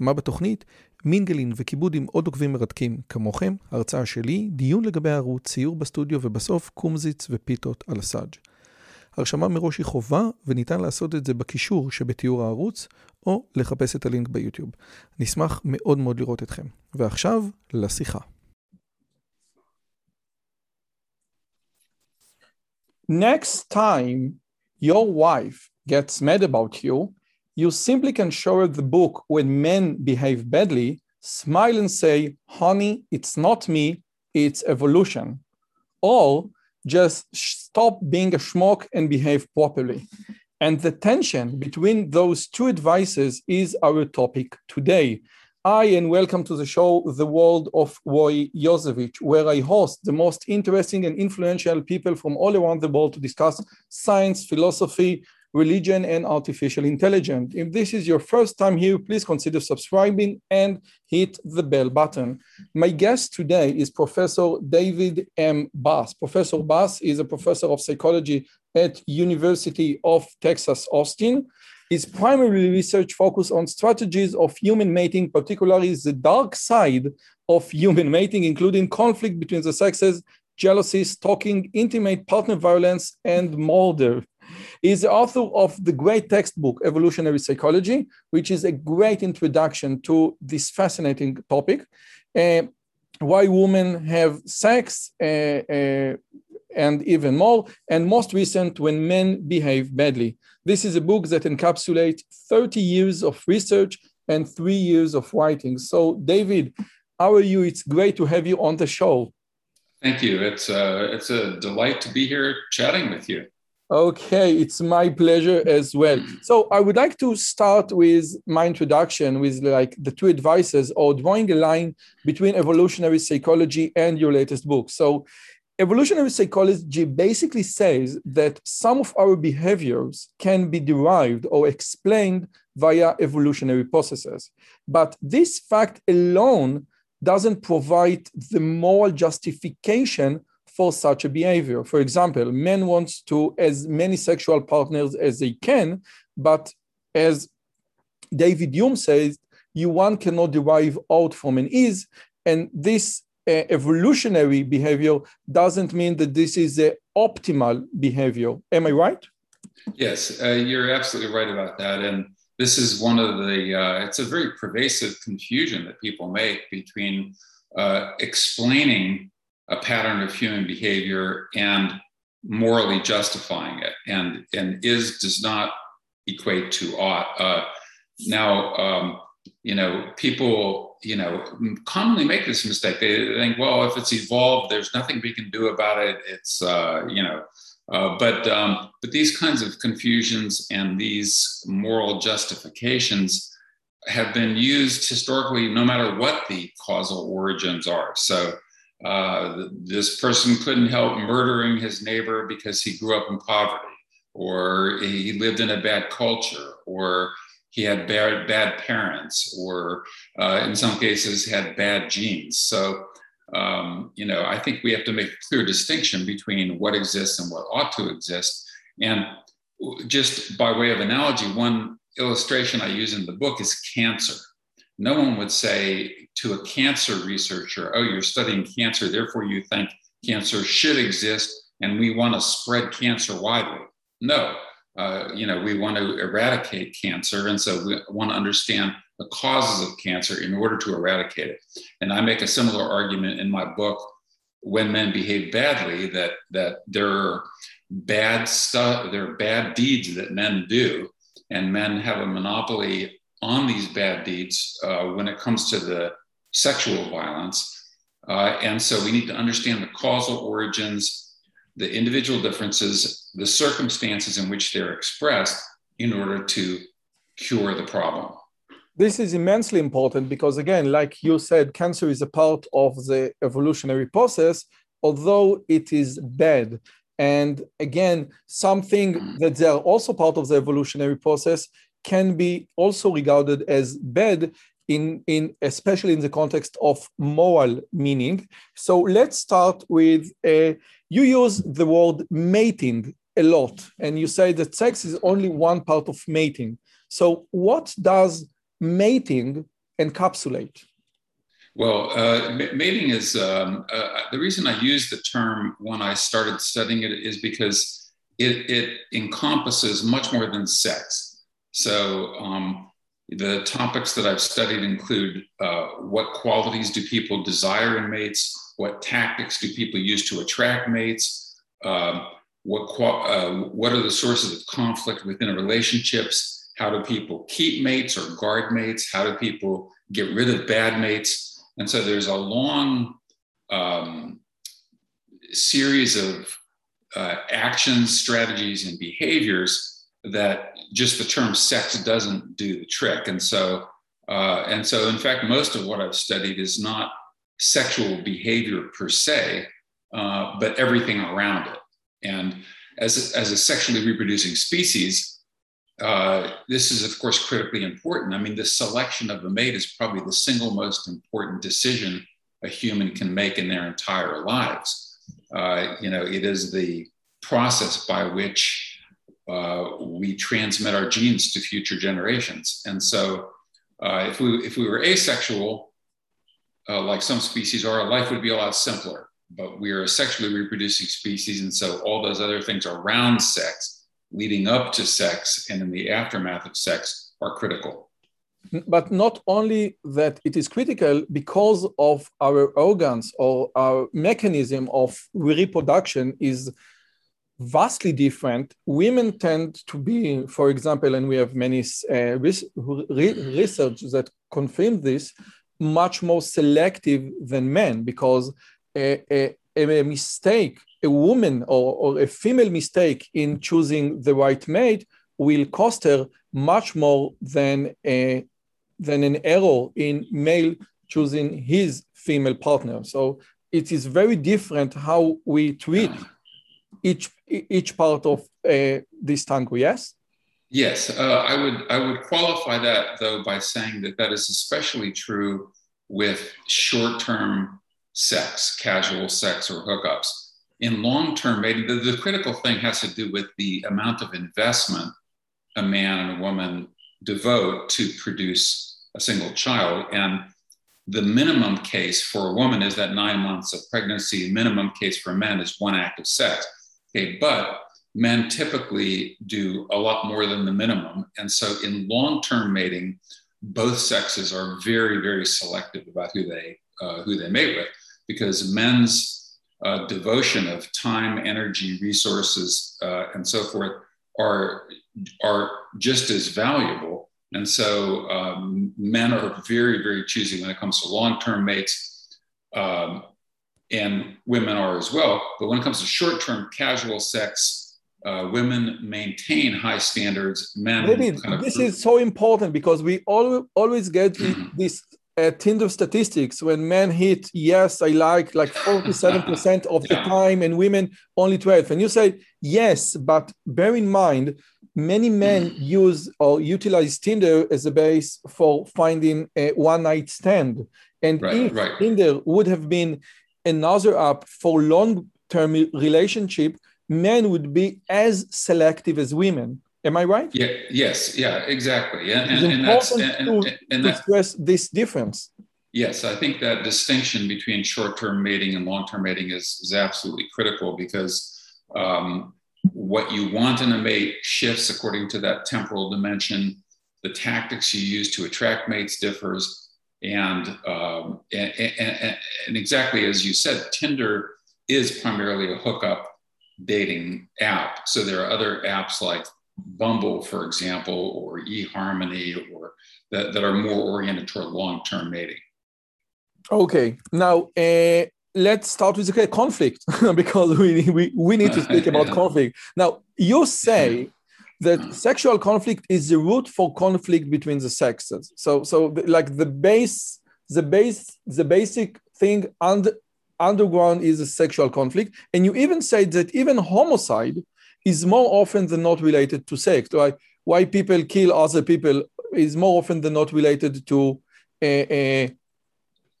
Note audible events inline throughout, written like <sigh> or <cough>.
מה בתוכנית? מינגלין וכיבוד עם עוד עוקבים מרתקים כמוכם, הרצאה שלי, דיון לגבי הערוץ, ציור בסטודיו ובסוף קומזיץ ופיתות על הסאג'. הרשמה מראש היא חובה וניתן לעשות את זה בקישור שבתיאור הערוץ או לחפש את הלינק ביוטיוב. נשמח מאוד מאוד לראות אתכם. ועכשיו, לשיחה. Next time your wife gets mad about you, you simply can show her the book when men behave badly, smile and say, honey, it's not me, it's evolution. Or just stop being a schmuck and behave properly. And the tension between those two advices is our topic today. Hi, and welcome to the show, The World of Roy Yosevich, where I host the most interesting and influential people from all around the world to discuss science, philosophy, religion, and artificial intelligence. If this is your first time here, please consider subscribing and hit the bell button. My guest today is Professor David M. Buss. Professor Buss is a professor of psychology at University of Texas, Austin. His primary research focus on strategies of human mating, particularly the dark side of human mating, including conflict between the sexes, jealousy, stalking, intimate partner violence, and murder. He is the author of the great textbook, Evolutionary Psychology, which is a great introduction to this fascinating topic. Uh, why women have sex, uh, uh, and even more, and most recent, when men behave badly. This is a book that encapsulates 30 years of research and three years of writing. So, David, how are you? It's great to have you on the show. Thank you. It's uh, it's a delight to be here chatting with you. Okay, it's my pleasure as well. So I would like to start with my introduction with like the two advices or drawing a line between evolutionary psychology and your latest book. So evolutionary psychology basically says that some of our behaviors can be derived or explained via evolutionary processes. But this fact alone doesn't provide the moral justification for such a behavior. For example, men want to as many sexual partners as they can, but as David Hume says, you one cannot derive out from an is, and this uh, evolutionary behavior doesn't mean that this is the optimal behavior. Am I right? Yes, uh, you're absolutely right about that. And this is one of the, uh, it's a very pervasive confusion that people make between uh, explaining a pattern of human behavior and morally justifying it. And, and is does not equate to ought. Uh, now, um, you know, people, you know, commonly make this mistake. They think, well, if it's evolved, there's nothing we can do about it. It's, uh, you know, uh, but um, but these kinds of confusions and these moral justifications have been used historically, no matter what the causal origins are. So uh, this person couldn't help murdering his neighbor because he grew up in poverty, or he lived in a bad culture, or he had bad, bad parents, or uh, in some cases had bad genes. So, um, you know, I think we have to make a clear distinction between what exists and what ought to exist. And just by way of analogy, one illustration I use in the book is cancer. No one would say to a cancer researcher, oh, you're studying cancer, therefore you think cancer should exist and we want to spread cancer widely. No, uh, you know, we want to eradicate cancer. And so we want to understand the causes of cancer in order to eradicate it. And I make a similar argument in my book, When Men Behave Badly, that, that there are bad stuff, there are bad deeds that men do, and men have a monopoly on these bad deeds uh, when it comes to the sexual violence. Uh, and so we need to understand the causal origins the individual differences, the circumstances in which they're expressed in order to cure the problem. This is immensely important because, again, like you said, cancer is a part of the evolutionary process. although it is bad. And again, something that they are also part of the evolutionary process can be also regarded as bad in, in especially in the context of moral meaning. So let's start with uh, you use the word mating a lot, and you say that sex is only one part of mating. So what does mating encapsulate? Well, uh, mating is um, uh, the reason I use the term when I started studying it is because it, it encompasses much more than sex. So, um, the topics that I've studied include uh, what qualities do people desire in mates, what tactics do people use to attract mates, um, what, uh, what are the sources of conflict within relationships, how do people keep mates or guard mates, how do people get rid of bad mates? And so there's a long um, series of uh, actions, strategies, and behaviors that just the term sex doesn't do the trick. And so, uh, and so, in fact, most of what I've studied is not sexual behavior per se, uh, but everything around it. And as, as a sexually reproducing species, uh, this is, of course, critically important. I mean, the selection of a mate is probably the single most important decision a human can make in their entire lives. Uh, you know, it is the process by which uh, we transmit our genes to future generations. And so, uh, if we if we were asexual, uh, like some species are, life would be a lot simpler. But we are a sexually reproducing species, and so all those other things around sex leading up to sex and in the aftermath of sex are critical. But not only that it is critical because of our organs or our mechanism of reproduction is vastly different. Women tend to be, for example, and we have many uh, res research that confirm this, much more selective than men because a, a, a mistake a woman or, or a female mistake in choosing the right mate will cost her much more than a than an error in male choosing his female partner. So it is very different how we treat each each part of uh, this tango. Yes. Yes, uh, I would I would qualify that though by saying that that is especially true with short-term sex, casual sex, or hookups in long term mating, the, the critical thing has to do with the amount of investment a man and a woman devote to produce a single child. And the minimum case for a woman is that nine months of pregnancy. Minimum case for men is one act of sex. Okay, but men typically do a lot more than the minimum. And so in long-term mating, both sexes are very, very selective about who they uh, who they mate with because men's uh, devotion of time, energy, resources, uh, and so forth are are just as valuable. And so um, men are very, very choosy when it comes to long-term mates, um, and women are as well. But when it comes to short-term casual sex, uh, women maintain high standards. Men Maybe kind of this is so important because we always always get <clears throat> this uh, Tinder statistics when men hit yes, I like like 47% of the <laughs> time and women only 12. And you say yes, but bear in mind, many men <clears throat> use or utilize Tinder as a base for finding a one night stand. And right, if right. Tinder would have been another app for long term relationship, men would be as selective as women. Am I right? Yeah. Yes. Yeah. Exactly. And, it's and, that's and, to, and, to stress this difference. Yes, I think that distinction between short-term mating and long-term mating is, is absolutely critical because um, what you want in a mate shifts according to that temporal dimension. The tactics you use to attract mates differs, and, um, and, and, and exactly as you said, Tinder is primarily a hookup dating app. So there are other apps like Bumble, for example, or eHarmony, or that, that are more oriented toward long-term mating. Okay, now uh, let's start with the conflict <laughs> because we, we, we need to speak <laughs> about conflict. Now, you say that sexual conflict is the root for conflict between the sexes. So, so like the base, the base, the basic thing under underground is a sexual conflict. And you even say that even homicide is more often than not related to sex. Right? Why people kill other people is more often than not related to uh, uh,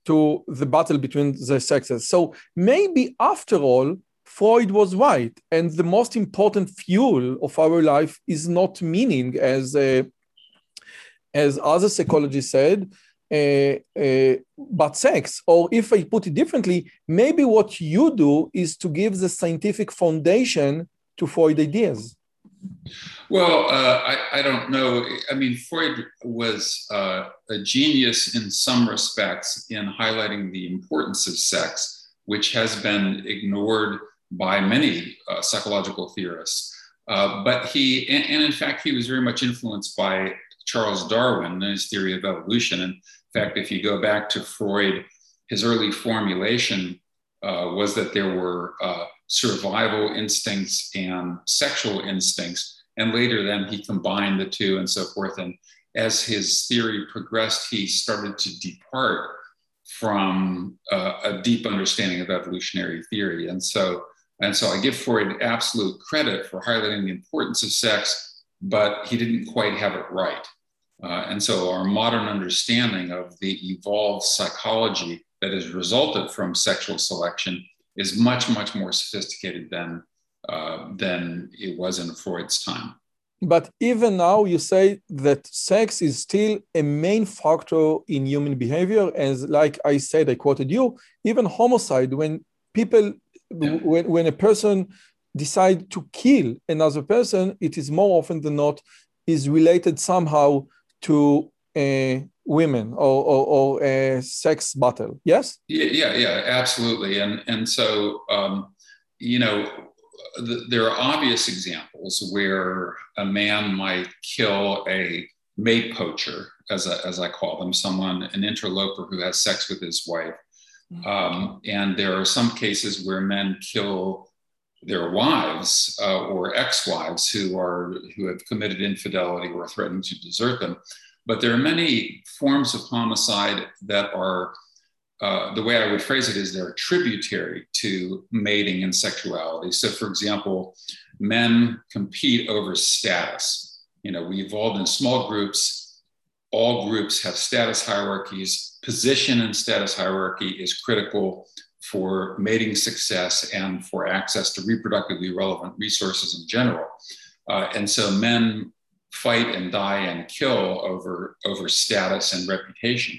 to the battle between the sexes. So maybe after all, Freud was right, and the most important fuel of our life is not meaning, as uh, as other psychologists said, uh, uh, but sex. Or if I put it differently, maybe what you do is to give the scientific foundation to Freud ideas. Well, uh, I, I, don't know. I mean, Freud was uh, a genius in some respects in highlighting the importance of sex, which has been ignored by many uh, psychological theorists. Uh, but he, and, and, in fact, he was very much influenced by Charles Darwin and his theory of evolution. And in fact, if you go back to Freud, his early formulation uh, was that there were uh, survival instincts and sexual instincts. And later, then he combined the two and so forth. And as his theory progressed, he started to depart from uh, a deep understanding of evolutionary theory. And so, and so I give Freud absolute credit for highlighting the importance of sex, but he didn't quite have it right. Uh, and so our modern understanding of the evolved psychology that has resulted from sexual selection is much, much more sophisticated than, uh, than it was in Freud's time. But even now, you say that sex is still a main factor in human behavior. As like I said, I quoted you, even homicide, when people. When, when a person decide to kill another person, it is more often than not is related somehow to uh, women or, or, or, a sex battle. Yes. Yeah, yeah, yeah, absolutely. And and so um, you know, th- there are obvious examples where a man might kill a mate poacher, as a, as I call them, someone an interloper who has sex with his wife. Um, and there are some cases where men kill their wives uh, or ex-wives who are who have committed infidelity or threatened to desert them. But there are many forms of homicide that are uh, the way I would phrase it is they're tributary to mating and sexuality. So, for example, men compete over status. You know, we evolved in small groups. All groups have status hierarchies. Position and status hierarchy is critical for mating success and for access to reproductively relevant resources in general. Uh, and so men fight and die and kill over, over status and reputation.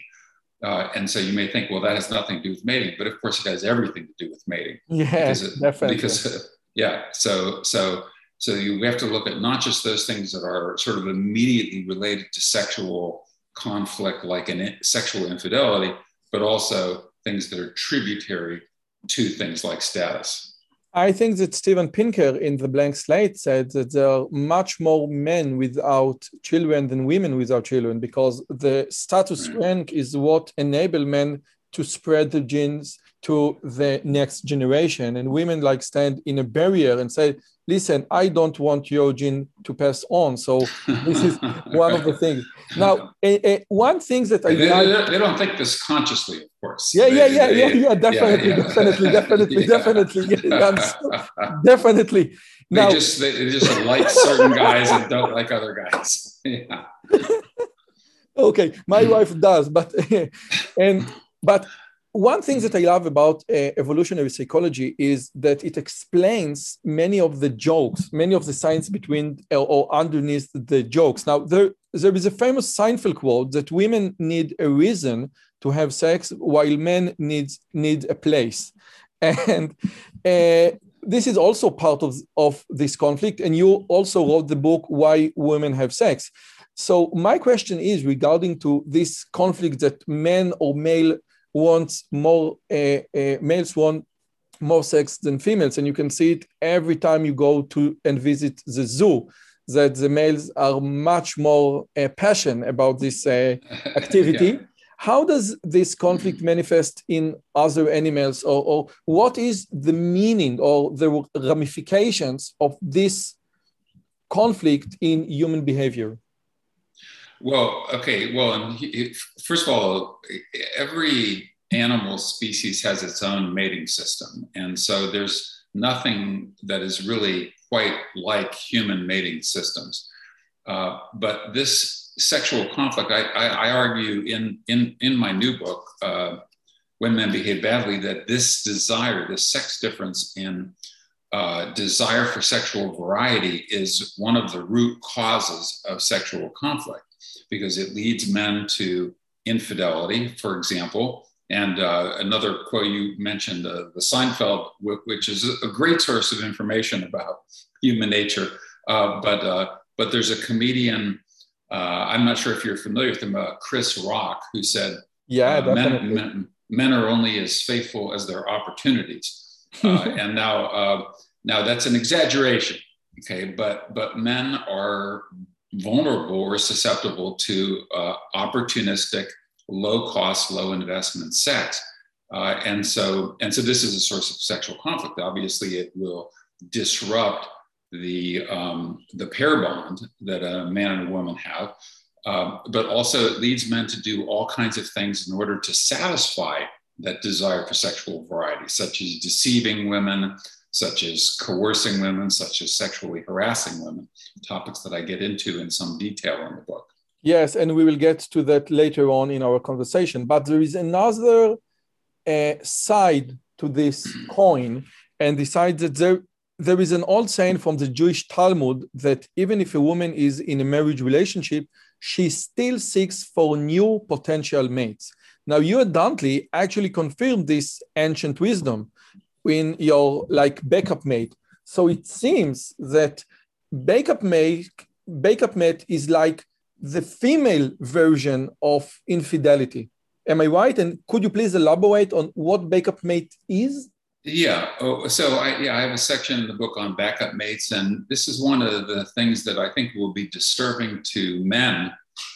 Uh, and so you may think, well, that has nothing to do with mating, but of course it has everything to do with mating. <laughs> Yeah, it, definitely. Because, uh, <laughs> yeah, so so so you we have to look at not just those things that are sort of immediately related to sexual conflict, like an sexual infidelity, but also things that are tributary to things like status. I think that Steven Pinker in The Blank Slate said that there are much more men without children than women without children because the status hmm. rank is what enable men to spread the genes to the next generation. And women like stand in a barrier and say, listen, I don't want your gene to pass on. So this is <laughs> one of the things. Now, one thing that I they, like, they, don't think this consciously, of course. Yeah, yeah, yeah, yeah, yeah, definitely, yeah, yeah. definitely, definitely, <laughs> definitely, yeah, <laughs> definitely. Now, they just they just like certain guys and don't like other guys. Yeah. okay, my hmm. wife does, but and but one thing that I love about uh, evolutionary psychology is that it explains many of the jokes, many of the science between or underneath the jokes. Now, there, there is a famous Seinfeld quote that women need a reason to have sex while men needs need a place. <laughs> And uh, this is also part of, of this conflict. And you also wrote the book, Why Women Have Sex. So my question is regarding to this conflict that men or male wants more uh, uh, males want more sex than females. And you can see it every time you go to and visit the zoo that the males are much more uh, passionate about this uh, <laughs> activity. Yeah. how does this conflict manifest in other animals or, or what is the meaning or the ramifications of this conflict in human behavior well, okay. Well, first of all, every animal species has its own mating system. And so there's nothing that is really quite like human mating systems. Uh, but this sexual conflict, I, I, I, argue in, in, in my new book, uh, When Men Behave Badly, that this desire, this sex difference in uh, desire for sexual variety is one of the root causes of sexual conflict because it leads men to infidelity, for example. And uh, another quote you mentioned, uh, the Seinfeld, which is a great source of information about human nature. Uh, but uh, but there's a comedian. Uh, I'm not sure if you're familiar with him, Chris Rock, who said, "Yeah, men, men, men, are only as faithful as their opportunities." <laughs> and now now that's an exaggeration, okay? But but men are vulnerable or susceptible to uh, opportunistic, low cost, low investment sex. Uh, and so and so this is a source of sexual conflict. Obviously, it will disrupt the um, the pair bond that a man and a woman have. Uh, but also, it leads men to do all kinds of things in order to satisfy that desire for sexual variety, such as deceiving women, such as coercing women, such as sexually harassing women, topics that I get into in some detail in the book. Yes, and we will get to that later on in our conversation. But there is another uh, side to this <clears throat> coin, and the side that there, there is an old saying from the Jewish Talmud that even if a woman is in a marriage relationship, she still seeks for new potential mates. Now, you and Duntley actually confirmed this ancient wisdom in your like backup mate. So it seems that backup mate, backup mate is like the female version of infidelity. Am I right? And could you please elaborate on what backup mate is? Yeah. Oh, so I, yeah, I have a section in the book on backup mates, and this is one of the things that I think will be disturbing to men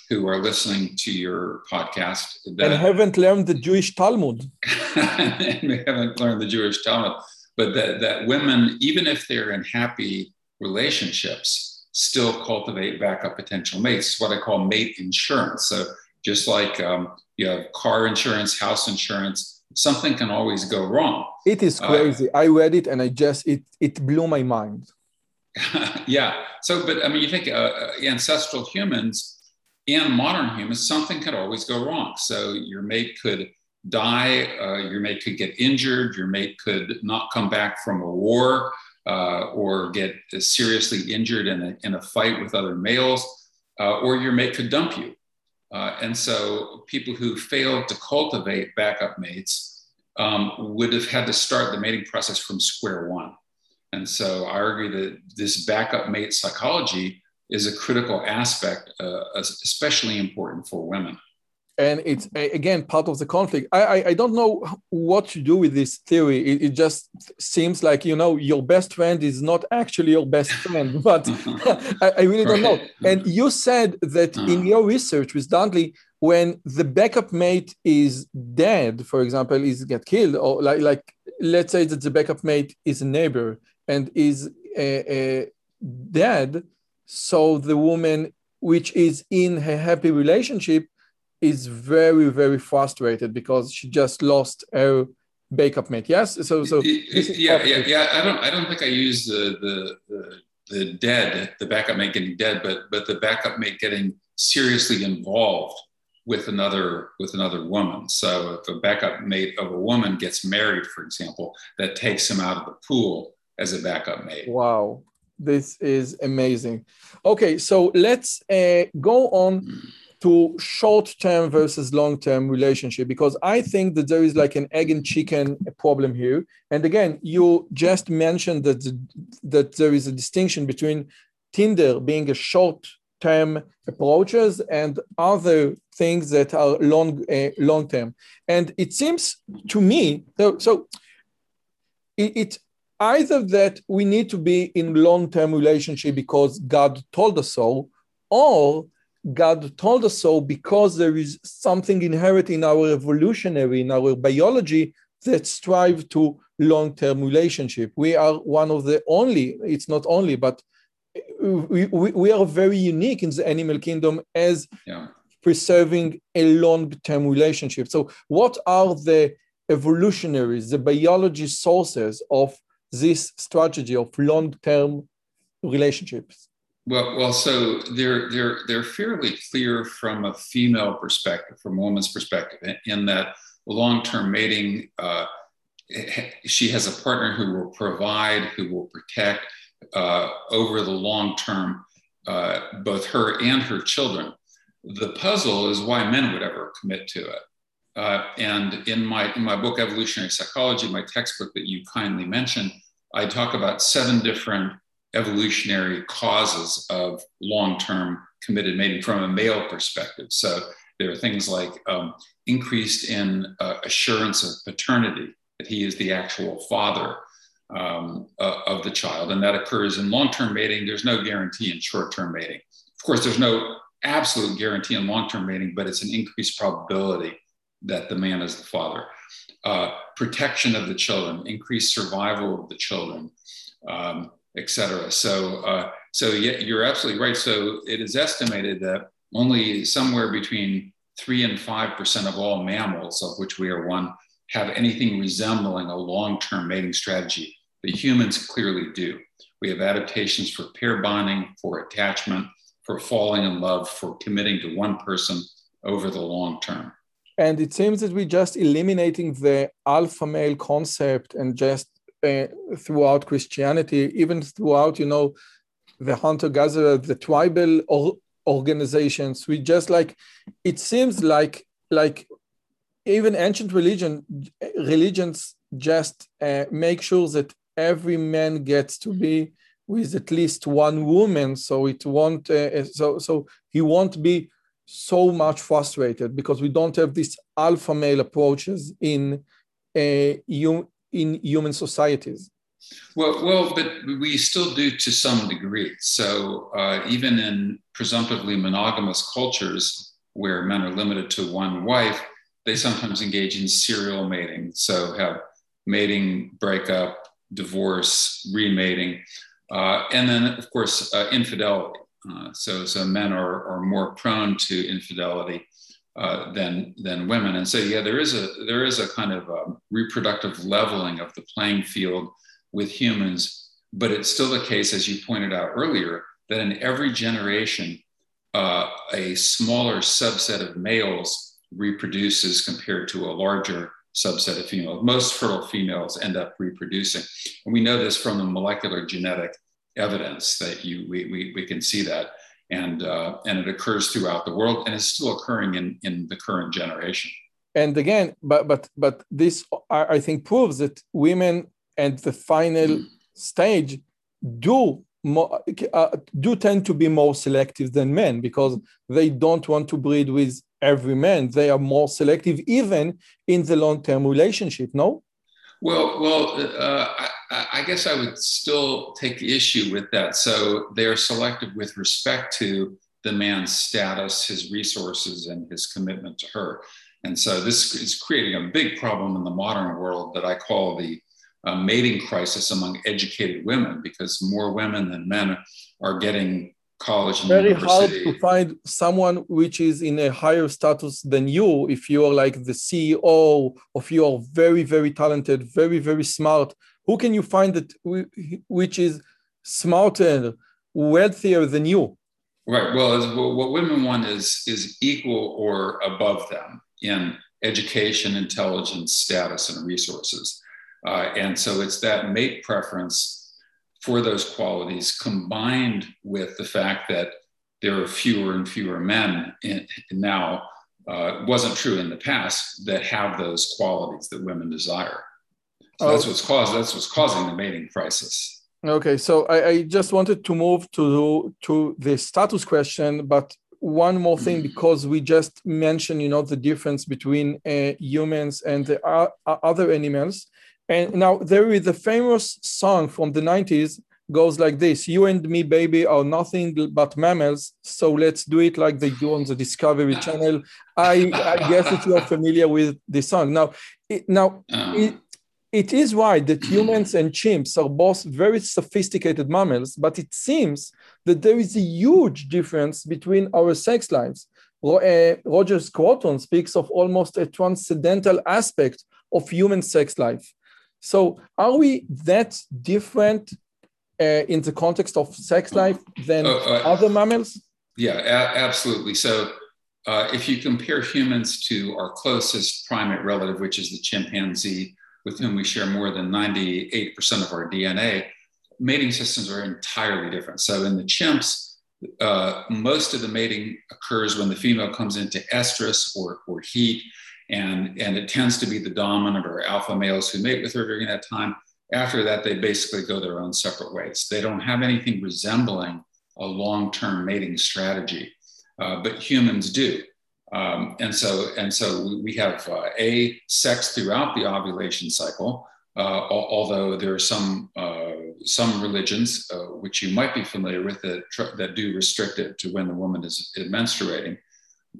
who are listening to your podcast that, and haven't learned the Jewish Talmud. <laughs> and haven't learned the Jewish Talmud, but that, that women, even if they're in happy relationships, still cultivate backup potential mates. What I call mate insurance. So just like um, you have car insurance, house insurance, something can always go wrong. It is uh, crazy. Uh, I read it and I just it it blew my mind. <laughs> yeah. So, but I mean, you think uh, uh ancestral humans in modern humans, something could always go wrong. So your mate could die, uh, your mate could get injured, your mate could not come back from a war uh, or get seriously injured in a, in a fight with other males, uh, or your mate could dump you. Uh, and so people who failed to cultivate backup mates um, would have had to start the mating process from square one. And so I argue that this backup mate psychology is a critical aspect, uh, especially important for women. And it's again part of the conflict. I, I, I don't know what to do with this theory. It, it, just seems like you know your best friend is not actually your best friend, <laughs> but <laughs> I, I, really don't know. And you said that uh-huh. in your research with Duntley, when the backup mate is dead, for example, is get killed, or like like let's say that the backup mate is a neighbor and is uh, uh, dead, so the woman, which is in a happy relationship, is very, very frustrated because she just lost her backup mate. Yes. So, so yeah, yeah, yeah. I don't, I don't think I use the, the, the, the dead, the backup mate getting dead, but, but the backup mate getting seriously involved with another with another woman. So if a backup mate of a woman gets married, for example, that takes him out of the pool as a backup mate. Wow. This is amazing. Okay, so let's uh, go on to short-term versus long-term relationship because I think that there is like an egg and chicken problem here. And again, you just mentioned that the, that there is a distinction between Tinder being a short-term approaches and other things that are long uh, long-term. And it seems to me so, so it, it either that we need to be in long-term relationship because God told us so, or God told us so because there is something inherent in our evolutionary, in our biology that strive to long-term relationship. We are one of the only, it's not only, but we, we, we are very unique in the animal kingdom as yeah. preserving a long-term relationship. So what are the evolutionaries, the biology sources of this strategy of long-term relationships? Well, well, so they're they're they're fairly clear from a female perspective, from a woman's perspective, in that long-term mating. Uh, she has a partner who will provide, who will protect uh, over the long term, uh, both her and her children. The puzzle is why men would ever commit to it. Uh, and in my in my book Evolutionary Psychology, my textbook that you kindly mentioned, I talk about seven different evolutionary causes of long-term committed mating from a male perspective. So there are things like um, increased in uh, assurance of paternity, that he is the actual father um, uh, of the child, and that occurs in long-term mating. There's no guarantee in short-term mating. Of course, there's no absolute guarantee in long-term mating, but it's an increased probability that the man is the father. Uh, protection of the children, increased survival of the children, um, etc. So, uh, so yeah, you're absolutely right. So it is estimated that only somewhere between three and five percent of all mammals, of which we are one, have anything resembling a long-term mating strategy. But humans clearly do. We have adaptations for pair bonding, for attachment, for falling in love, for committing to one person over the long term. And it seems that we're just eliminating the alpha male concept and just uh, throughout Christianity, even throughout, you know, the hunter gatherer, the tribal or organizations. We just like it seems like like even ancient religion religions just uh, make sure that every man gets to be with at least one woman so it won't uh, so so he won't be so much frustrated because we don't have these alpha male approaches in uh, in human societies well, well, but we still do to some degree. So uh, even in presumptively monogamous cultures where men are limited to one wife, they sometimes engage in serial mating. So have mating, breakup, divorce, remating, uh, and then of course uh, infidelity. Uh, so so men are, are more prone to infidelity uh, than than women, and so yeah, there is a there is a kind of a um, reproductive leveling of the playing field with humans, but it's still the case, as you pointed out earlier, that in every generation, uh, a smaller subset of males reproduces compared to a larger subset of females. Most fertile females end up reproducing. And we know this from the molecular genetic evidence that you, we, we, we can see that. And, uh, and it occurs throughout the world and is still occurring in, in the current generation. And again, but, but, but this, I think, proves that women at the final mm. stage do more, uh, do tend to be more selective than men because they don't want to breed with every man. They are more selective, even in the long-term relationship. No. Well, well, uh, I, guess I would still take issue with that. So they are selective with respect to the man's status, his resources, and his commitment to her. And so this is creating a big problem in the modern world that I call the a mating crisis among educated women because more women than men are getting college and very university. hard to find someone which is in a higher status than you if you are like the ceo if you are very very talented very very smart who can you find that which is smarter wealthier than you? Right. Well what women want is is equal or above them in education intelligence status and resources. Uh, and so it's that mate preference for those qualities combined with the fact that there are fewer and fewer men in, now, uh, wasn't true in the past, that have those qualities that women desire. So oh. that's what's caused. That's what's causing the mating crisis. Okay, so I, I, just wanted to move to to the status question, but one more thing because we just mentioned, you know, the difference between uh, humans and the uh, other animals. And now there is a famous song from the 90s goes like this You and me, baby, are nothing but mammals. So let's do it like they do on the Discovery Channel. I, I guess that you are familiar with the song. Now, it, now <laughs> uh. it, it is right that humans and chimps are both very sophisticated mammals, but it seems that there is a huge difference between our sex lives. uh, Roger Scruton speaks of almost a transcendental aspect of human sex life. So, are we that different uh, in the context of sex life than uh, uh, other mammals? Yeah, a- absolutely. So, uh, if you compare humans to our closest primate relative, which is the chimpanzee, with whom we share more than 98% of our DNA, mating systems are entirely different. So, in the chimps, uh, most of the mating occurs when the female comes into estrus or, or heat, and, and it tends to be the dominant or alpha males who mate with her during that time. After that, they basically go their own separate ways. They don't have anything resembling a long term mating strategy, uh, but humans do. Um, and so, and so we have uh, a sex throughout the ovulation cycle. Uh, although there are some uh, some religions uh, which you might be familiar with that that do restrict it to when the woman is, menstruating,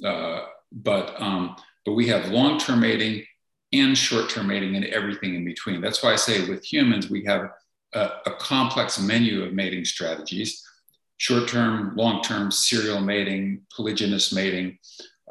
uh, but um, but we have long term mating and short term mating and everything in between. That's why I say with humans we have a, a complex menu of mating strategies: short term, long term, serial mating, polygynous mating,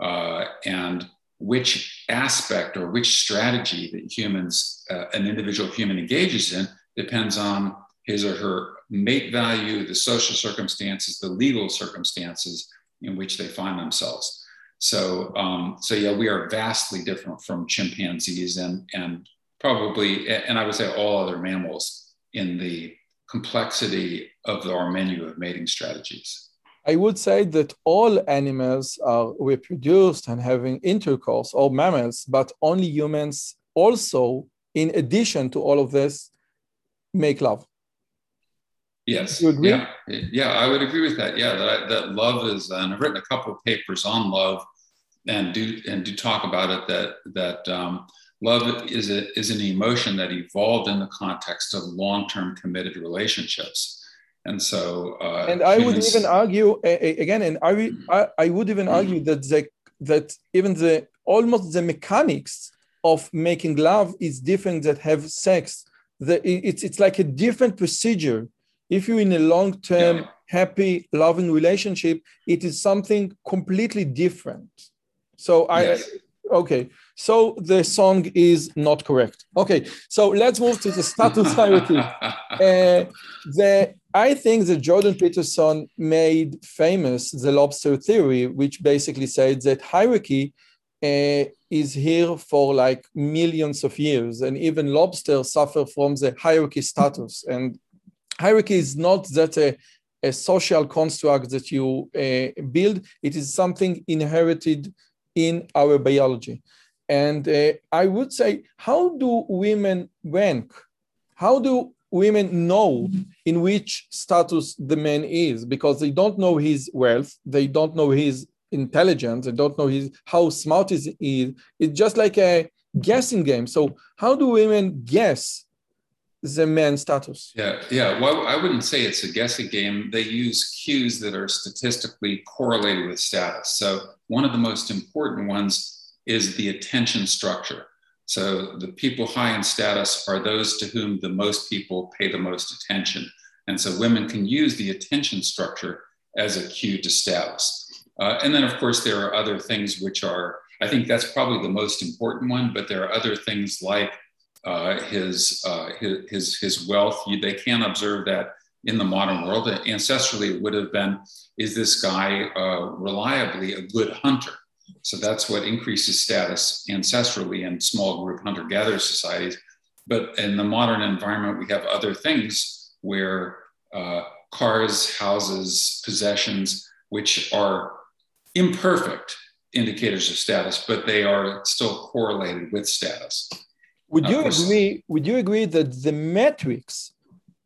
uh, and which aspect or which strategy that humans, uh, an individual human engages in, depends on his or her mate value, the social circumstances, the legal circumstances in which they find themselves. So, um, so yeah, we are vastly different from chimpanzees and and probably, and I would say all other mammals in the complexity of our menu of mating strategies. I would say that all animals are reproduced and having intercourse, all mammals, but only humans also, in addition to all of this, make love. Yes. Yeah. Yeah, I would agree with that. Yeah, that, that love is, and I've written a couple of papers on love, and do and do talk about it. That that um, love is a, is an emotion that evolved in the context of long term committed relationships and so uh, and i would even argue again and I, I, I would even argue that the, that even the almost the mechanics of making love is different that have sex. The, it's, it's like a different procedure. If you're in a long-term yeah. happy loving relationship it is something completely different. So i yes. okay so the song is not correct okay so let's move to the status <laughs> hierarchy uh, the I think that Jordan Peterson made famous the lobster theory, which basically said that hierarchy uh, is here for like millions of years, and even lobsters suffer from the hierarchy status. And hierarchy is not that a, a social construct that you uh, build; it is something inherited in our biology. And uh, I would say, how do women rank? How do women know in which status the man is because they don't know his wealth, they don't know his intelligence, they don't know his how smart is he. It's just like a guessing game. So how do women guess the man status? Yeah, yeah. Well, I wouldn't say it's a guessing game. They use cues that are statistically correlated with status. So one of the most important ones is the attention structure. So the people high in status are those to whom the most people pay the most attention. And so women can use the attention structure as a cue to status. Uh, and then, of course, there are other things which are, I think that's probably the most important one, but there are other things like uh, his, uh, his, his, wealth. You, they can observe that in the modern world. Ancestrally, it would have been is this guy uh, reliably a good hunter? So that's what increases status ancestrally in small group hunter gatherer societies. But in the modern environment, we have other things where uh, cars, houses, possessions, which are imperfect indicators of status, but they are still correlated with status. Would you agree? Would you agree that the metrics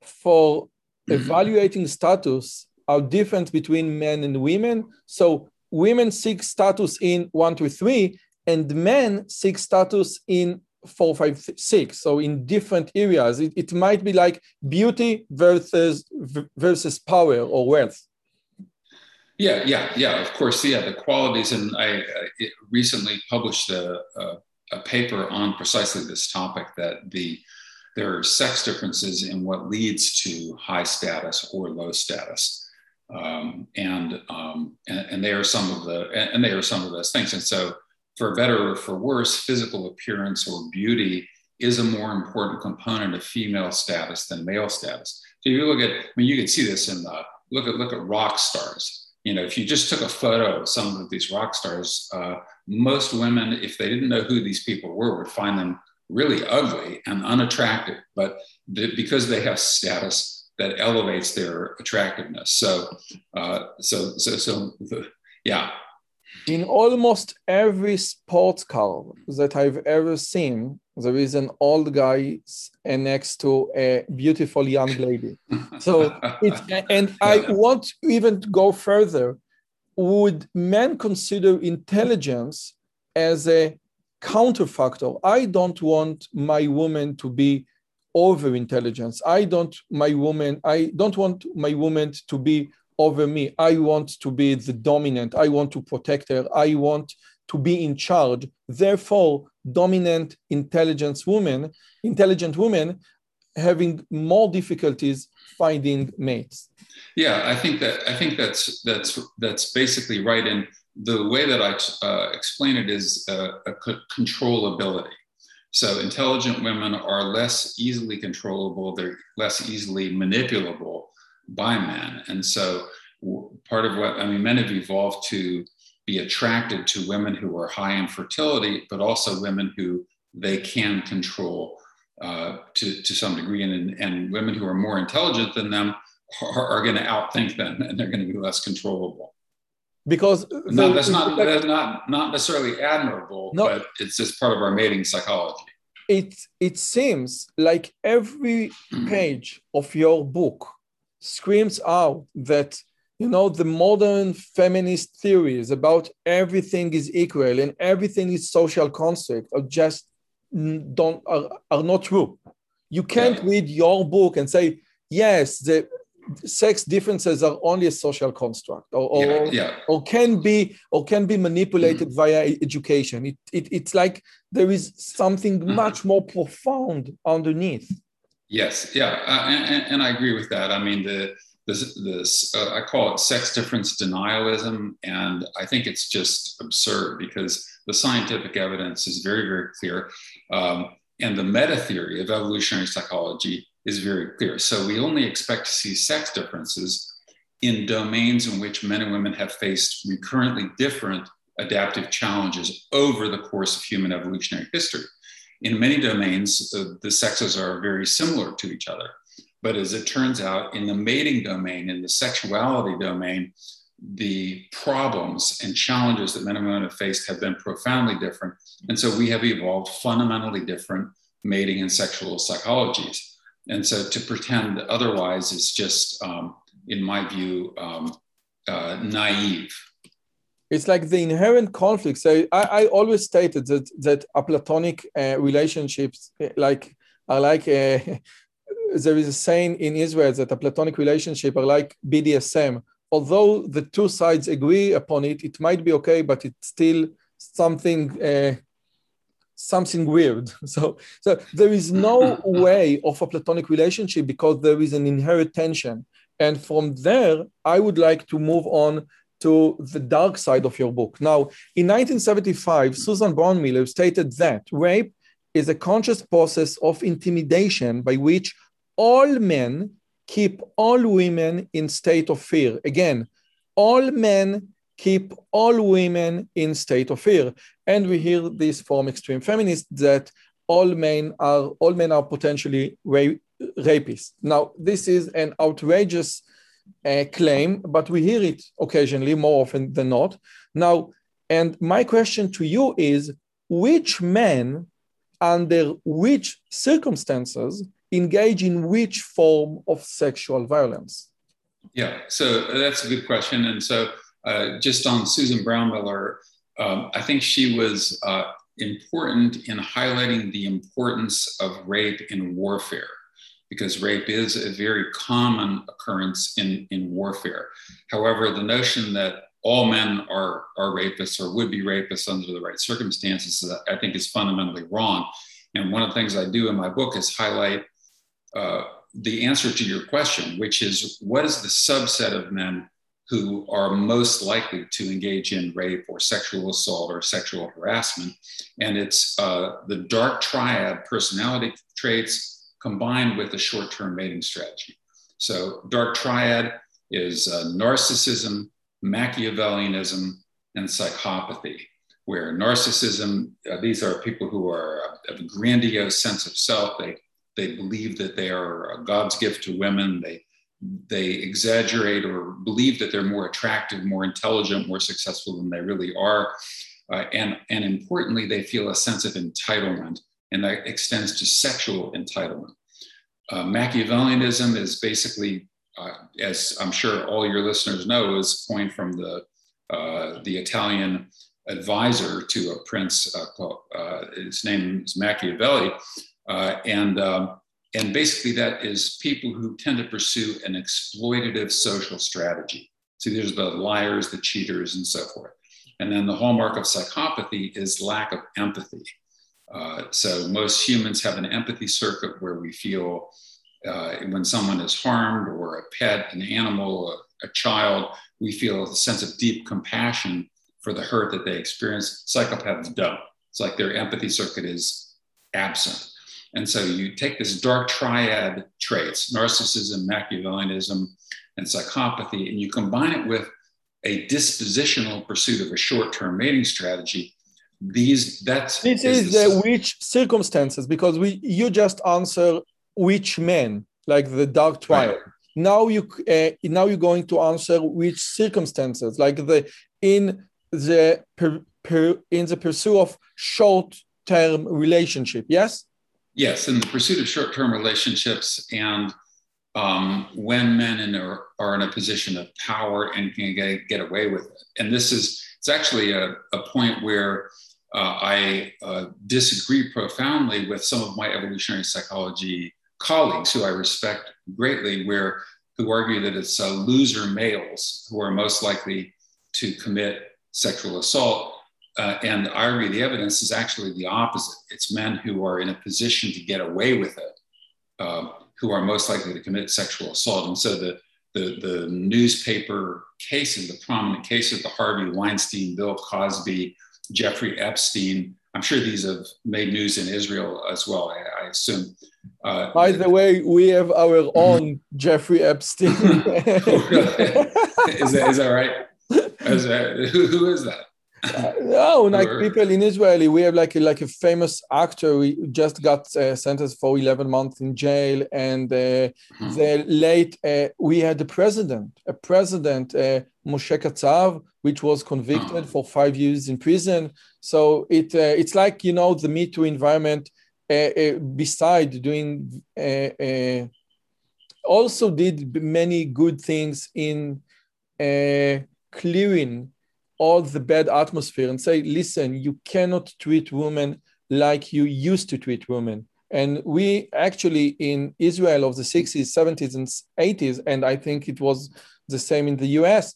for mm-hmm. evaluating status are different between men and women? So women seek status in one to three, and men seek status in four, five, six. So in different areas, it, it might be like beauty versus versus power or wealth. Yeah, yeah, yeah. Of course, yeah. The qualities, and I, I recently published a, a, a paper on precisely this topic that the there are sex differences in what leads to high status or low status. Um, and, um, and, and they are some of the and they are some of those things. And so, for better or for worse, physical appearance or beauty is a more important component of female status than male status. So you look at, I mean, you can see this in the look at look at rock stars. You know, if you just took a photo of some of these rock stars, uh, most women, if they didn't know who these people were, would find them really ugly and unattractive. But because they have status, that elevates their attractiveness. So, uh, so, so, so, yeah. In almost every sports car that I've ever seen, there is an old guy next to a beautiful young lady. So, it, <laughs> and I want to even go further. Would men consider intelligence as a counterfactor? I don't want my woman to be over intelligence. I don't my woman, I don't want my woman to be over me. I want to be the dominant. I want to protect her. I want to be in charge. Therefore, dominant intelligence women, intelligent women having more difficulties finding mates. Yeah, I think that I think that's that's that's basically right. And the way that I uh, explain it is uh, a controllability. So intelligent women are less easily controllable, they're less easily manipulable by men. And so part of what, I mean, men have evolved to be attracted to women who are high in fertility, but also women who they can control uh, to, to some degree. And, and women who are more intelligent than them are, are going to outthink them and they're going to be less controllable because no, that's not that's not not necessarily admirable, no, but it's just part of our mating psychology. It it seems like every <clears throat> page of your book screams out that you know the modern feminist theories about everything is equal and everything is social construct are just don't are, are not true. You can't yeah. read your book and say yes the sex differences are only a social construct or, or, yeah, yeah. or can be or can be manipulated mm-hmm. via education it, it, it's like there is something mm-hmm. much more profound underneath yes yeah uh, and, and, i agree with that i mean the this, this uh, i call it sex difference denialism and i think it's just absurd because the scientific evidence is very very clear um, and the meta theory of evolutionary psychology is very clear. So we only expect to see sex differences in domains in which men and women have faced recurrently different adaptive challenges over the course of human evolutionary history. In many domains, uh, the sexes are very similar to each other. But as it turns out, in the mating domain, in the sexuality domain, the problems and challenges that men and women have faced have been profoundly different. And so we have evolved fundamentally different mating and sexual psychologies. And so to pretend otherwise is just, um, in my view, um, uh, naive. It's like the inherent conflict. So I, I always stated that that a platonic uh, relationships like are like a, <laughs> there is a saying in Israel that a platonic relationship are like BDSM. Although the two sides agree upon it, it might be okay, but it's still something uh, something weird. <laughs> So, so there is no <laughs> way of a platonic relationship because there is an inherent tension. And from there, I would like to move on to the dark side of your book. Now, in 1975, Susan Brownmiller stated that rape is a conscious process of intimidation by which all men keep all women in state of fear. Again, all men keep all women in state of fear. And we hear this from extreme feminists that all men are all men are potentially ra- rapists. Now, this is an outrageous uh, claim, but we hear it occasionally, more often than not. Now, and my question to you is which men, under which circumstances, engage in which form of sexual violence? Yeah, so that's a good question. And so uh, just on Susan Brownmiller, um, I think she was uh, important in highlighting the importance of rape in warfare because rape is a very common occurrence in, in warfare. However, the notion that all men are, are rapists or would be rapists under the right circumstances, I think is fundamentally wrong. And one of the things I do in my book is highlight uh, the answer to your question, which is what is the subset of men who are most likely to engage in rape or sexual assault or sexual harassment. And it's uh, the dark triad personality traits combined with a short term mating strategy. So, dark triad is uh, narcissism, Machiavellianism, and psychopathy, where narcissism, uh, these are people who are uh, of a grandiose sense of self. They, they believe that they are God's gift to women. They they exaggerate or believe that they're more attractive, more intelligent, more successful than they really are. Uh, and, and importantly, they feel a sense of entitlement, and that extends to sexual entitlement. Uh, Machiavellianism is basically, uh, as I'm sure all your listeners know, is coined from the, uh, the Italian advisor to a prince uh, called, uh, his name is Machiavelli. and um, and basically, that is people who tend to pursue an exploitative social strategy. See, there's the liars, the cheaters, and so forth. And then the hallmark of psychopathy is lack of empathy. Uh, so most humans have an empathy circuit where we feel uh, when someone is harmed or a pet, an animal, a, a, child, we feel a sense of deep compassion for the hurt that they experience. Psychopaths don't. It's like their empathy circuit is absent. And so you take this dark triad traits, narcissism, Machiavellianism, and psychopathy, and you combine it with a dispositional pursuit of a short-term mating strategy. These that's this is, is the, which circumstances because we you just answer which men like the dark triad. Right. Now you uh, now you're going to answer which circumstances like the in the per, per, in the pursuit of short-term relationship. Yes. Yes, in the pursuit of short term relationships and um, when men in are, are, in a position of power and can get, get away with it. And this is, it's actually a, a point where uh, I uh, disagree profoundly with some of my evolutionary psychology colleagues who I respect greatly, where who argue that it's uh, loser males who are most likely to commit sexual assault uh, and I argue the evidence is actually the opposite. It's men who are in a position to get away with it uh, who are most likely to commit sexual assault. And so the, the, the newspaper cases, the prominent cases, the Harvey Weinstein, Bill Cosby, Jeffrey Epstein, I'm sure these have made news in Israel as well, I, I assume. Uh, By the way, we have our own Jeffrey Epstein. <laughs> is, that, is that right? Is that, who, who is that? Uh, no, like people in Israel, we have like a, like a famous actor. We just got uh, sentenced for 11 months in jail, and uh, hmm. the late uh, we had the president, a president uh, Moshe Katsav, which was convicted hmm. for five years in prison. So it uh, it's like you know the Me Too environment. beside doing, also did many good things in clearing all the bad atmosphere and say, listen, you cannot treat women like you used to treat women. And we actually in Israel of the 60s, 70s, and 80s, and I think it was the same in the US,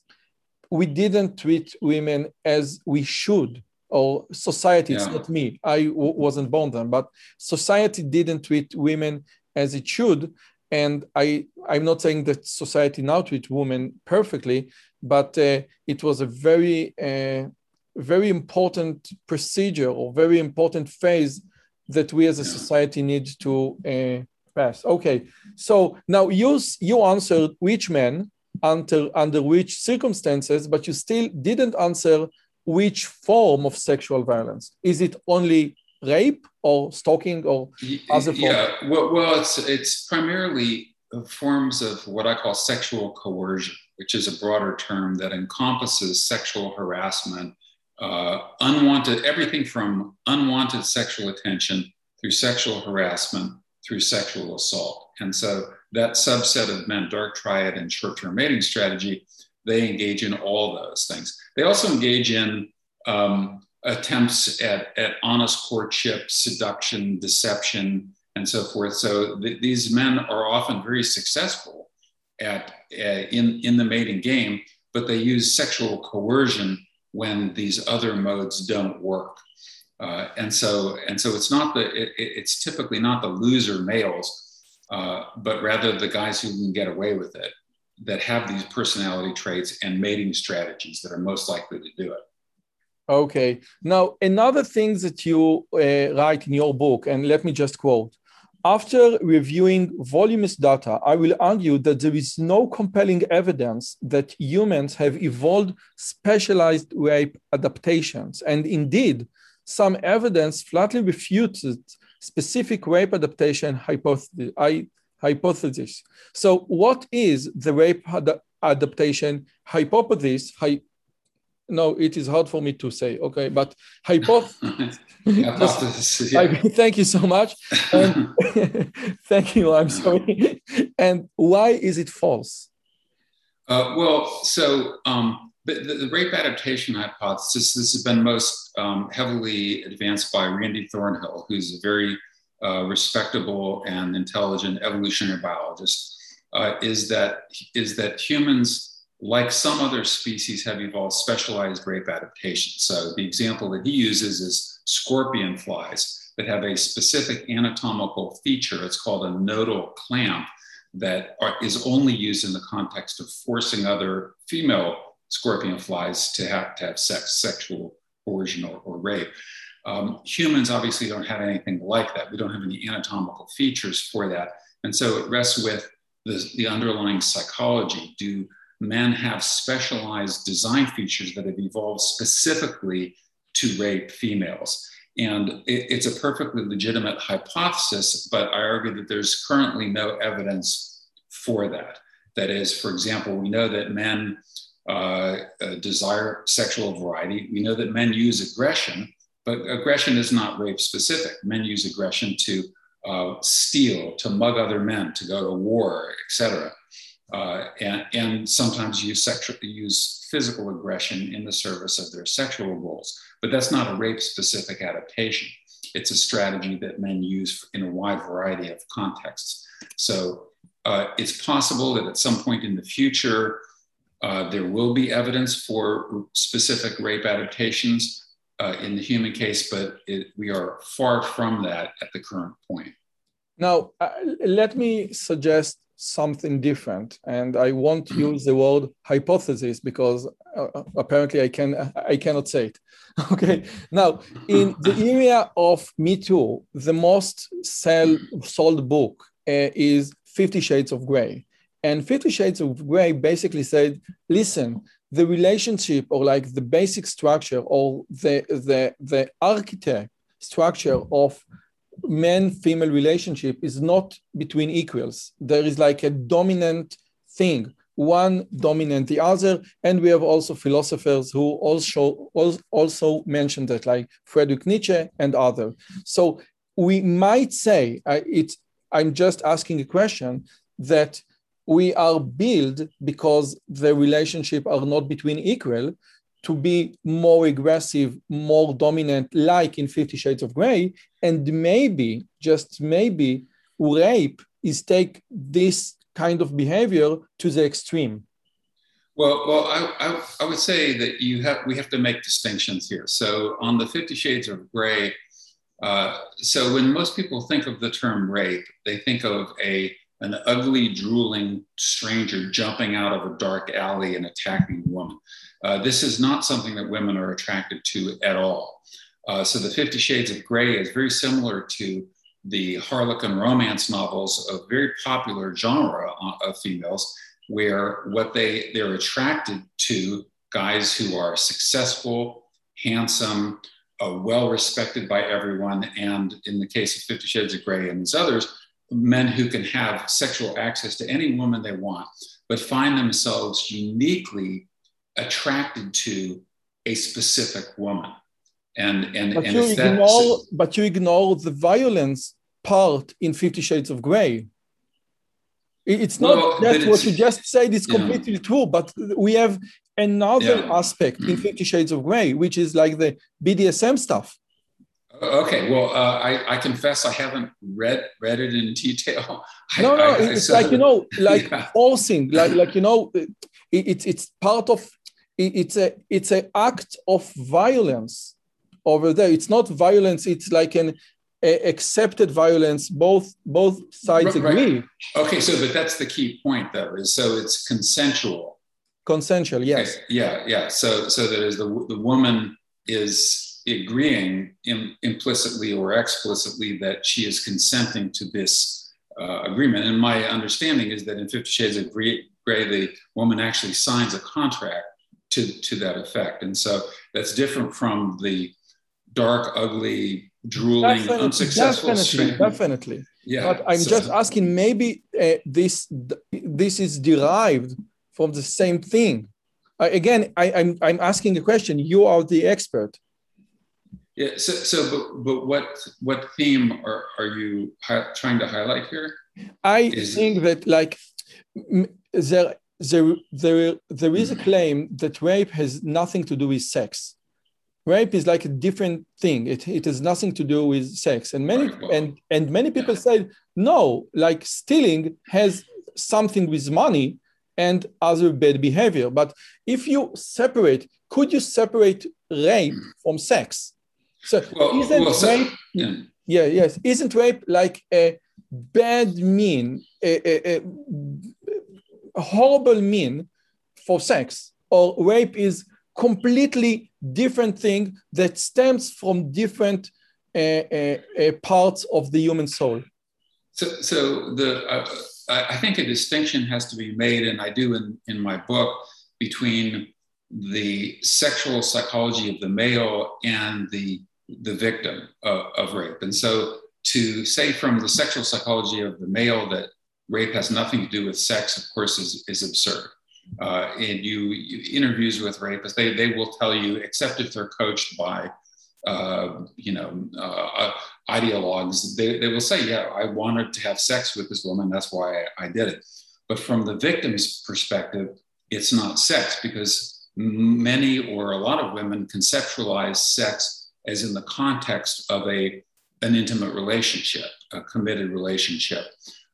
we didn't treat women as we should, or society, yeah. it's not me, I w- wasn't born then, but society didn't treat women as it should. And I, I'm not saying that society now treats women perfectly, but uh, it was a very, uh, very important procedure or very important phase that we as a society need to uh, pass. Okay, so now you you answered which men under under which circumstances, but you still didn't answer which form of sexual violence. Is it only rape or stalking or other forms? Yeah, well, well, it's it's primarily forms of what I call sexual coercion which is a broader term that encompasses sexual harassment, uh, unwanted, everything from unwanted sexual attention through sexual harassment through sexual assault. And so that subset of men, dark triad and short term mating strategy, they engage in all those things. They also engage in um, attempts at, at honest courtship, seduction, deception, and so forth. So th- these men are often very successful at uh, in in the mating game, but they use sexual coercion when these other modes don't work. Uh, and so and so it's not the it, it's typically not the loser males, uh, but rather the guys who can get away with it. that have these personality traits and mating strategies that are most likely to do it. Okay. Now, another thing that you uh, write in your book, and let me just quote after reviewing voluminous data, I will argue that there is no compelling evidence that humans have evolved specialized rape adaptations. And indeed, some evidence flatly refutes specific rape adaptation hypothesis. So, what is the rape ad adaptation hypothesis? Hy no, it is hard for me to say. Okay, but hypothesis. <laughs> hypothesis yeah. thank you so much. And <laughs> thank you. I'm sorry. and why is it false? Uh, well, so um, the, the, rape adaptation hypothesis this has been most um, heavily advanced by Randy Thornhill, who's a very uh, respectable and intelligent evolutionary biologist. Uh, is that is that humans like some other species, have evolved specialized rape adaptations. So the example that he uses is scorpion flies that have a specific anatomical feature. It's called a notal clamp that are, is only used in the context of forcing other female scorpion flies to have, to have sex, sexual coercion or, or rape. Um, humans obviously don't have anything like that. We don't have any anatomical features for that. And so it rests with the, the underlying psychology. Do men have specialized design features that have evolved specifically to rape females. And it, it's a perfectly legitimate hypothesis, but I argue that there's currently no evidence for that. That is, for example, we know that men uh, uh, desire sexual variety. We know that men use aggression, but aggression is not rape specific. Men use aggression to uh, steal, to mug other men, to go to war, etc uh, and, and, sometimes use use physical aggression in the service of their sexual goals. But that's not a rape specific adaptation. It's a strategy that men use in a wide variety of contexts. So uh, it's possible that at some point in the future, uh, there will be evidence for specific rape adaptations uh, in the human case, but it, we are far from that at the current point. Now, uh, let me suggest something different. And i won't <clears throat> use the word hypothesis because uh, uh, apparently i can i cannot say it. <laughs> Okay. Now in the area of me too the most sell, sold book uh, is 50 shades of gray and 50 shades of gray basically said listen the relationship or like the basic structure or the the the architect structure of man female relationship is not between equals. There is like a dominant thing, one dominant the other. And we have also philosophers who also, also mentioned that, like Friedrich Nietzsche and other. So we might say, uh, it's, I'm just asking a question that we are built because the relationship are not between equal to be more aggressive, more dominant, like in Fifty Shades of Grey. And maybe, just maybe, rape is take this kind of behavior to the extreme. Well, well, I, I, I, would say that you have we have to make distinctions here. So on the Fifty Shades of Grey, uh, so when most people think of the term rape, they think of a an ugly, drooling stranger jumping out of a dark alley and attacking a woman. Uh, this is not something that women are attracted to at all. Uh, so the Fifty Shades of Grey is very similar to the Harlequin romance novels, a very popular genre of females, where what they they're attracted to guys who are successful, handsome, uh, well respected by everyone, and in the case of Fifty Shades of Grey and these others, men who can have sexual access to any woman they want, but find themselves uniquely attracted to a specific woman. And, and, but, and you ignore, but you ignore the violence part in Fifty Shades of Grey. It's not well, just what you just said is completely yeah. true, but we have another yeah. aspect in mm. Fifty Shades of Grey, which is like the BDSM stuff. Okay, well, uh, I, I confess I haven't read read it in <laughs> detail. No, no, I, it's I, like you know, <laughs> like yeah. forcing, like like you know, it, it's it's part of it's a it's an act of violence over there. It's not violence. It's like an accepted violence. Both both sides Right, right. agree. Okay, so but that's the key point, though, is so it's consensual. Consensual, yes. Okay, Yeah, yeah. So so that is the the woman is agreeing Im, implicitly or explicitly that she is consenting to this uh, agreement. And my understanding is that in Fifty Shades of Grey, the woman actually signs a contract to to that effect, and so that's different from the dark, ugly, drooling, Definitely, unsuccessful. definitely, string. definitely. Yeah, But I'm so- just asking, maybe uh, this this is derived from the same thing. Uh, again, I, I'm I'm asking a question. You are the expert. Yeah. So, so but, but what what theme are, are you hi- trying to highlight here? I Is- think that like there there there there is a mm. claim that rape has nothing to do with sex. Rape is like a different thing. It, it has nothing to do with sex. And many Right, well, and and many people say no, like stealing has something with money and other bad behavior. But if you separate, could you separate rape mm. from sex? So Well, isn't well, so- rape Yeah. yeah, yes. Isn't rape like a bad mean, a, a, a- horrible mean for sex? Or rape is completely different thing that stems from different uh, uh, uh, parts of the human soul. So, so the uh, I I think a distinction has to be made, and I do in in my book between the sexual psychology of the male and the the victim of, of rape. And so, to say from the sexual psychology of the male that rape has nothing to do with sex, of course, is is absurd. Uh, and you, you interviews with rapists, they they will tell you, except if they're coached by uh, you know, uh, ideologues, they, they will say, yeah, I wanted to have sex with this woman. That's why I, I did it. But from the victim's perspective, it's not sex because many or a lot of women conceptualize sex as in the context of a, an intimate relationship, a committed relationship.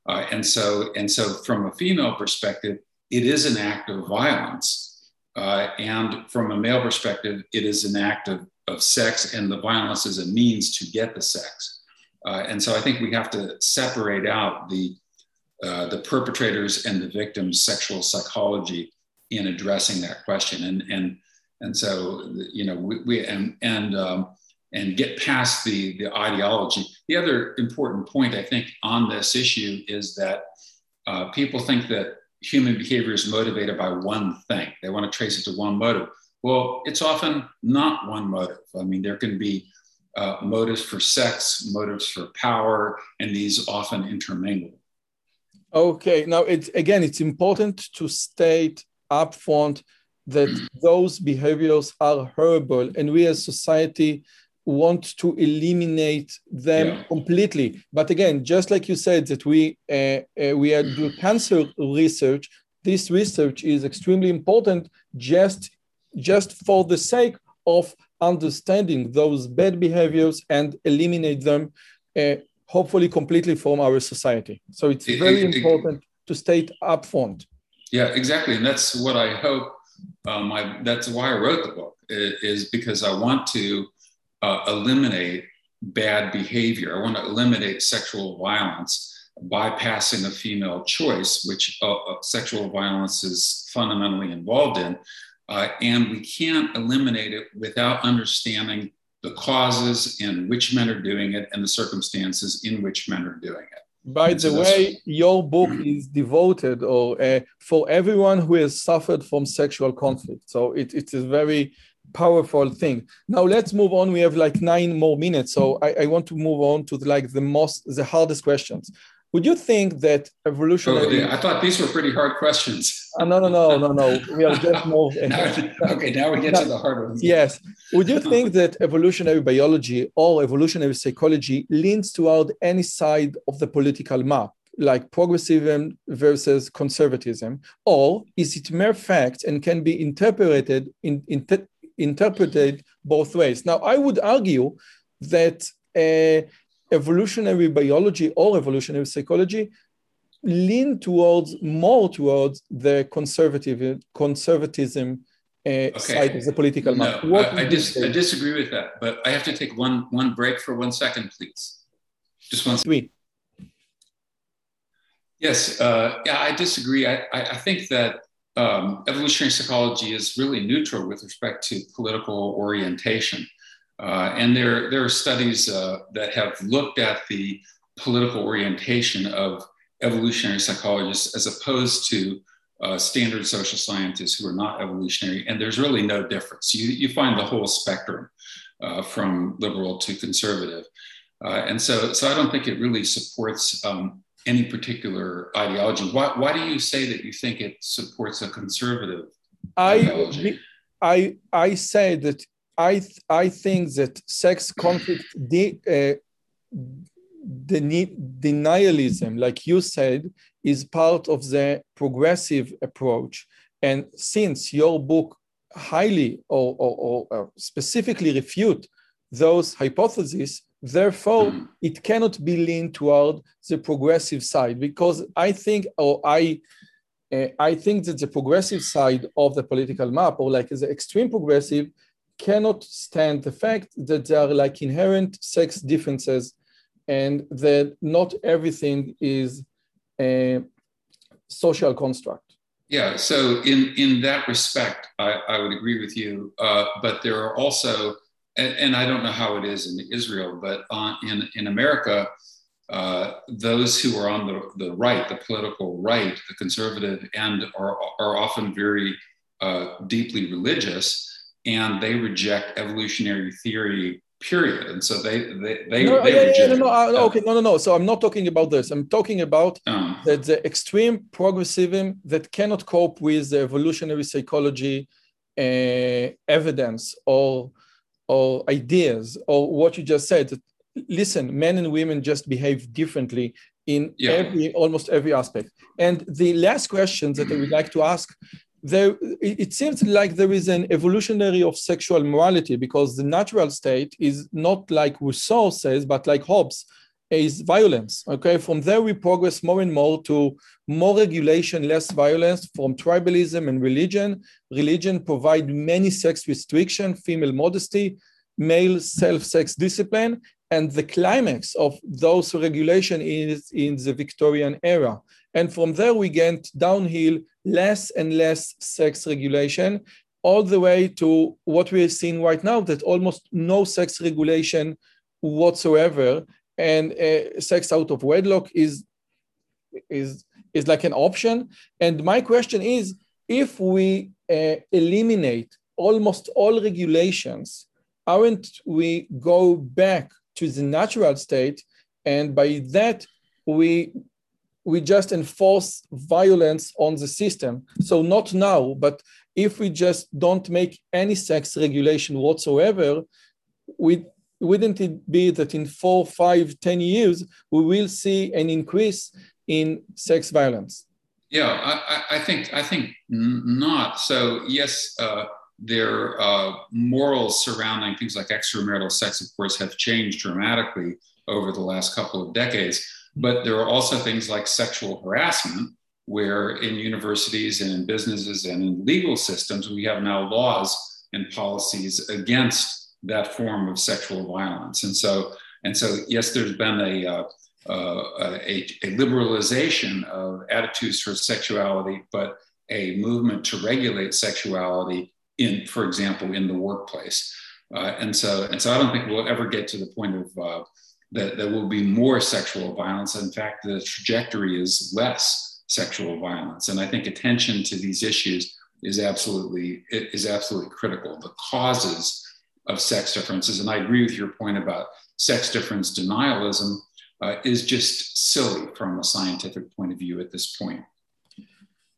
Uh, and so, and so from a female perspective, it is an act of violence. Uh, and from a male perspective, it is an act of, of sex, and the violence is a means to get the sex. Uh, and so I think we have to separate out the, uh, the perpetrators and the victim's sexual psychology in addressing that question. And, and, and so, you know, we, we and, and, um, and get past the, the ideology. The other important point, I think, on this issue is that uh, people think that human behavior is motivated by one thing. They want to trace it to one motive. Well, it's often not one motive. I mean, there can be uh, motives for sex, motives for power, and these often intermingle. Okay, now it's again, it's important to state upfront that <clears throat> those behaviors are horrible, and we as society want to eliminate them Yeah. completely. But again, just like you said that we uh, uh, we are do cancer research, this research is extremely important just just for the sake of understanding those bad behaviors and eliminate them uh, hopefully completely from our society. So it's It- very it- it- important to state upfront. Yeah, exactly, and that's what I hope. Um, I, that's why I wrote the book is because I want to uh, eliminate bad behavior. I want to eliminate sexual violence, bypassing the female choice, which uh, uh, sexual violence is fundamentally involved in. Uh, and we can't eliminate it without understanding the causes and which men are doing it and the circumstances in which men are doing it. By the way, your book is devoted or uh, for everyone who has suffered from sexual conflict. So it, it's very powerful thing. Now let's move on. We have like nine more minutes. So I, I want to move on to the, like the most, the hardest questions. Would you think that Oh, evolutionary? yeah, I thought these were pretty hard questions. Uh, no, no, no, no, no. We are just <laughs> more. Now- okay, now we get to the hard ones. Yes. Would you think that evolutionary biology or evolutionary psychology leans toward any side of the political map, like progressivism versus conservatism, or is it mere fact and can be interpreted in, in- interpreted both ways? Now, I would argue that uh, evolutionary biology or evolutionary psychology lean towards more towards the conservative conservatism uh, side of the political No, map. What I, I, dis- I disagree with that, but I have to take one one break for one second, please. Just one. Yes, uh, yeah, I disagree. I, I, I think that um, evolutionary psychology is really neutral with respect to political orientation. Uh, and there, there are studies uh, that have looked at the political orientation of evolutionary psychologists as opposed to uh, standard social scientists who are not evolutionary, and there's really no difference. You, you find the whole spectrum uh, from liberal to conservative. Uh, and so, so I don't think it really supports um, any particular ideology. Why, why do you say that you think it supports a conservative I, ideology? I, I say that I, I think that sex conflict de, uh, the denialism, like you said, is part of the progressive approach. And since your book highly or, or, or specifically refute those hypotheses, therefore mm. it cannot be leaned toward the progressive side because I think, or I, uh, I think that the progressive side of the political map, or like the extreme progressive, cannot stand the fact that there are like inherent sex differences and that not everything is a social construct. Yeah, so in, in that respect, I, I would agree with you. Uh, but there are also, and, and, I don't know how it is in Israel, but on, in, in America, uh, those who are on the, the right, the political right, the conservative end, are, are often very uh, deeply religious and they reject evolutionary theory period. And so they they they, no, they yeah, yeah, no, no, uh, okay, no, no, no. So I'm not talking about this. I'm talking about um, that the extreme progressivism that cannot cope with the evolutionary psychology uh, evidence or or ideas or what you just said. Listen, men and women just behave differently in yeah. every almost every aspect. And the last question that I would like to ask there it seems like there is an evolutionary of sexual morality because the natural state is not like Rousseau says, but like Hobbes is violence. Okay, from there we progress more and more to more regulation, less violence from tribalism and religion. Religion provide many sex restriction, female modesty, male self-sex discipline, and the climax of those regulation is in the Victorian era. And from there we get downhill less and less sex regulation, all the way to what we are seeing right now that almost no sex regulation whatsoever. And uh, sex out of wedlock is, is, is like an option. And my question is if we uh, eliminate almost all regulations, aren't we go back to the natural state? And by that, we we just enforce violence on the system. So not now, but if we just don't make any sex regulation whatsoever, we, wouldn't it be that in four, five, ten years, we will see an increase in sex violence? Yeah, I, I think I think not. So yes, uh, their uh, morals surrounding things like extramarital sex, of course, have changed dramatically over the last couple of decades. But there are also things like sexual harassment, where in universities and in businesses and in legal systems, we have now laws and policies against that form of sexual violence. And so, and so, yes, there's been a, uh, uh, a, a, liberalization of attitudes towards sexuality, but a movement to regulate sexuality in, for example, in the workplace. Uh, and so, and so, I don't think we'll ever get to the point of uh, that there will be more sexual violence. In fact, the trajectory is less sexual violence. And I think attention to these issues is absolutely is absolutely critical. The causes of sex differences, and I agree with your point about sex difference denialism, uh, is just silly from a scientific point of view at this point.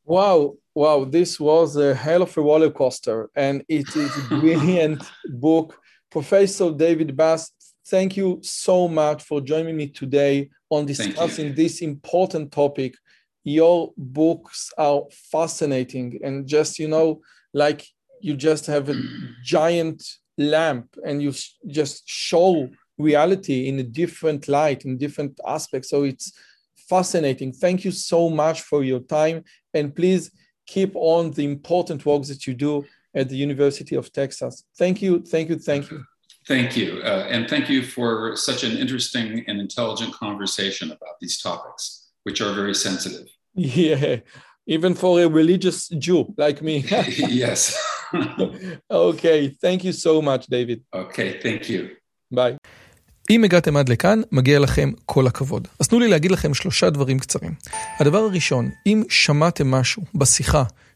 Wow, wow, this was a hell of a roller coaster, and it is a brilliant <laughs> book. Professor David Buss, Thank you so much for joining me today on discussing this important topic. Your books are fascinating and just, you know, like you just have a <clears throat> giant lamp and you just show reality in a different light, in different aspects. So it's fascinating. Thank you so much for your time. And please keep on the important work that you do at the University of Texas. Thank you, thank you, thank you. Thank you. Uh, and thank you for such an interesting and intelligent conversation about these topics, which are very sensitive. <laughs> Yeah, even for a religious Jew like me. <laughs> yes. <laughs> okay, thank you so much, David. Okay, thank you. ביי. אם הגעתם עד לכאן, מגיע לכם כל הכבוד. אז תנו לי להגיד לכם שלושה דברים קצרים. הדבר הראשון, אם שמעתם משהו בשיחה